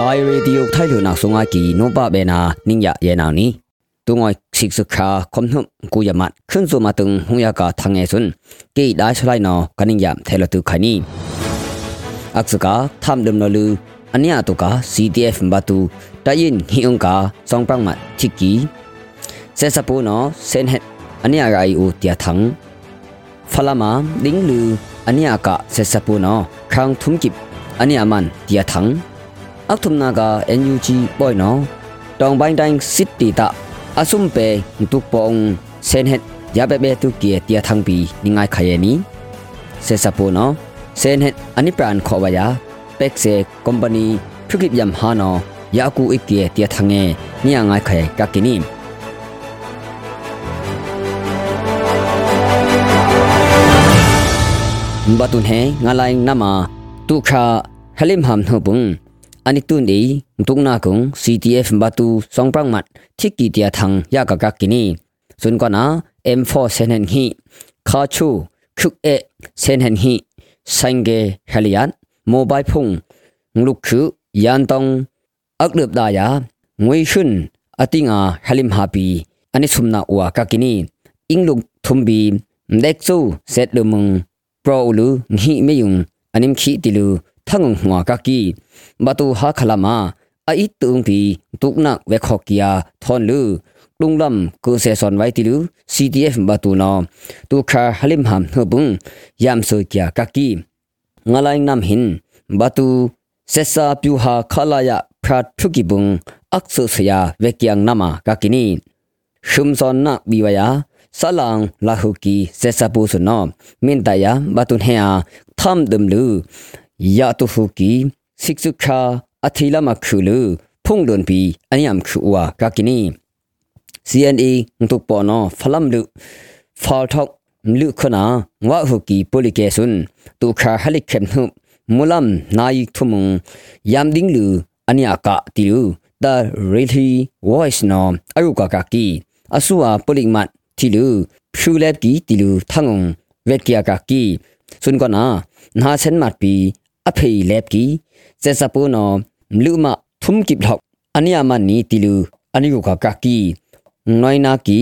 ดอยเรดิโอไทยหลุนักสงอากีโนบะเบนานิงยะเยนาวนี้ตุงอยสิกสุขาคมนุมกูยามัดขึ้นสู่มาตึงหงยากาทางเอซุนกีได้ชลายนอกันิงยามเทลตุขานีอักษกาทำดมนลืออันนี้ตุกา CTF บัตุได้ยินฮิองกาสองปังมัดทิกีเซซาปูนอเซนเฮดอันนี้อะไรอูเตียทังฟลามาดิงลืออันนี้อากาเซซาปูนอครั้งทุมกิบอันนี้อามันเตียทัง အောက်ထမနာက NUG ပွိုင်နောတောင်ပိုင်းတိုင်းစစ်တီတာအဆုံပေတုပုံစင်ဟက်ရပပေတုကီတီယထံပီနိငိုင်ခယေနီစေစပိုနောစင်ဟက်အနိပရန်ခောဝယာပက်စေကုမ္ပဏီဖြုကိပယမ်ဟာနောယာကူအိကီတီယထံငေနိယငိုင်ခယေကကိနီဘတ်တွန်ဟေငါလိုင်းနမတုခါဟလိမ်ဟမ်နှုပုံ ani tu ni tung na kung CTF batu songprang mat thiki tia thang ya ka ka kini sun ko na M4 sen hen hi kha chu khuk e sen hen hi sange halian mobile phung ngluk khu yan tong aklep da ya ngui shun atinga halim happy ani sumna wa ka kini ingluk thumbi ndek chu set lumung pro lu nghi meyung anim khi tilu thangun hua ka ki batu ha khalama a i tung bi tuknak we khokia thon lu lunglam ko se son wai tilu CDF batu no tu kha halim ham hubung yam so kya ka ki ngalai nam hin batu sesa pyu ha khalaya phra thuki bung akso sya we kyang nama ka kini shum son na biwaya salang lahuki sesa pu no min daya batun hea tham dum lu ယာတုဖူကီစိကစုခာအသီလမခုလူဖုန်ဒွန်ပီအယမ်ခုဝါကကီနီ CNA ငတုပေါ်နောဖလမ်လူဖာထောက်လူခနာငဝဟုကီပိုလီကေဆွန်တူခါဟလိခေမ်နုမူလမ်နိုင်ထုမုံယမ်ဒင်းလူအနိယကတီလူဒါရီလီဝိုက်စနောအယုကကကီအဆူအာပိုလီမတ်တီလူဖြူလက်ကီတီလူထငုံဝက်ကီယာကကီဆွန်ကနာနာဆန်မတ်ပီ အဖေလက်ကီစက်စပူနောလူမထုံကိဘလောက်အနိယမနီတီလူအနိယကကကီနိုင်နာကီ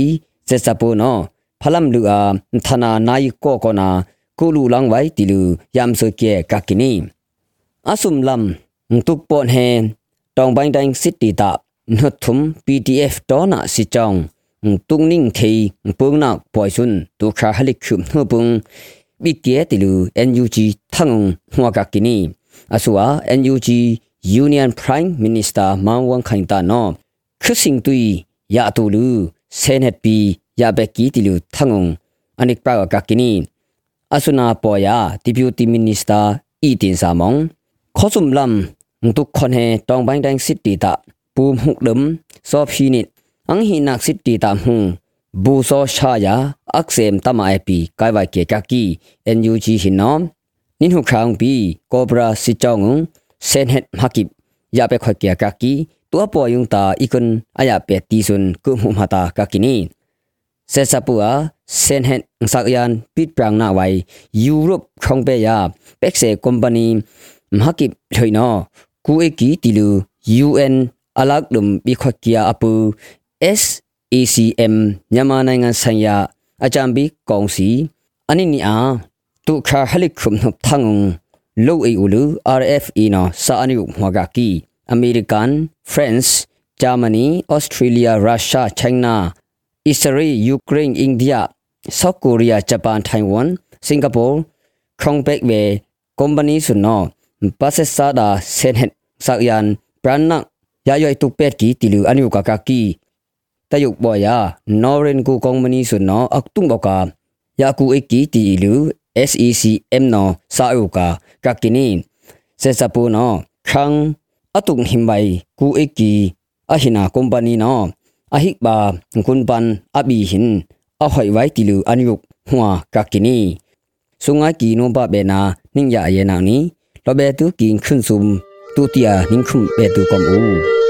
စက်စပူနောဖလမ်လူအာသနာနိုင်ကောကနာကုလူလောင်ဝိုင်တီလူယမ်ဆွကေကကီနီအဆုမ်လမ်တုပပွန်ဟန်တောင်ပိုင်းတိုင်းစစ်တီတာနှထုမ် PDF တောနာစီချောင်းတုန်နင်းခေပုံနာပွိုင်စွန်းဒုခါဟလိခုနှုပုံ မိတဲတလူ NUG ထန်ဟွာကကိနီအဆူအာ NUG Union Prime Minister မန်ဝန်ခိုင်တာနော်ခစင်တူယာတူလူဆေနက်ပီယာဘက်ကီတလူထန်အနိကပါကကိနီအဆူနာပေါ်ယာ Deputy Minister ဤတင်စာမောင်ခေါစုံလမ်ငတုခွန်ဟဲတောင်ပိုင်းတိုင်းစစ်တီတာပူမှုဒမ်စောဖီနစ်အန်ဟီနက်စစ်တီတာဟူ ဘူစောရှာယာအက်ဆမ်တမိုင်ပီကိုင်ဝိုင်ကေကကီ NUG ဟိနောนินหุครางปีกอบราสิจองเซนเฮดฮักิบยาเปขอยเกียกากีตัวปอยุงตาอีกุนอายาเปตีซุนกุมุมาตากากินีเซซาปัวเซนเฮดสักยานปิดปรางนาไว้ยุโรปคองเปยาเป็กเซคอมพานีมฮักิบถอยนอกูเอกีติลู UN အလကဒုံဘီခွက်ကီယာအပူ ACM မြန်မာနိုင်ငံဆိုင်ရာအကြံပေးကောင်စီအနိနီအားဒုခဟလိခုမ်နှုပ်ထငုံလောအီဦးလူ RFE နော်စာအနိုမဂါကီအမေရိကန်ဖရန့်စ်ဂျာမနီဩစတြေးလျရုရှားချိုင်းနာအစ္စရေးယူကရိန်းအိန္ဒိယဆော့ကိုရီးယားဂျပန်ထိုင်ဝမ်စင်ကာပူခေါင်ပက်ဝေကုမ္ပဏီစုနောပါဆက်စာဒါဆန်ဟက်စာယန်ပရန်နယာယွိုက်တုပက်ကီတီလူအနိုကာကာကီ တယုတ်ပေါ်ယာ Norin Go Company ဆိုနော်အတုံဘောကယာကူအကီတီလူ SECM နော်စာအုပ်ကကကင်းင်းဆက်စပူနော်ခန်းအတုံဟိမိုင်ကူအကီအဟိနာ company နော်အဟိဘာကွန်ပန်အဘီဟင်အဟိုင်ဝိုင်တီလူအန်ယုဟွာကကင်းင်းဆုငါကီနိုဘဘေနာနင်းရအေနာနီလောဘေတူကင်းခွန်းဆုံတူတီယာနင်းခုဘေတူကွန်အူ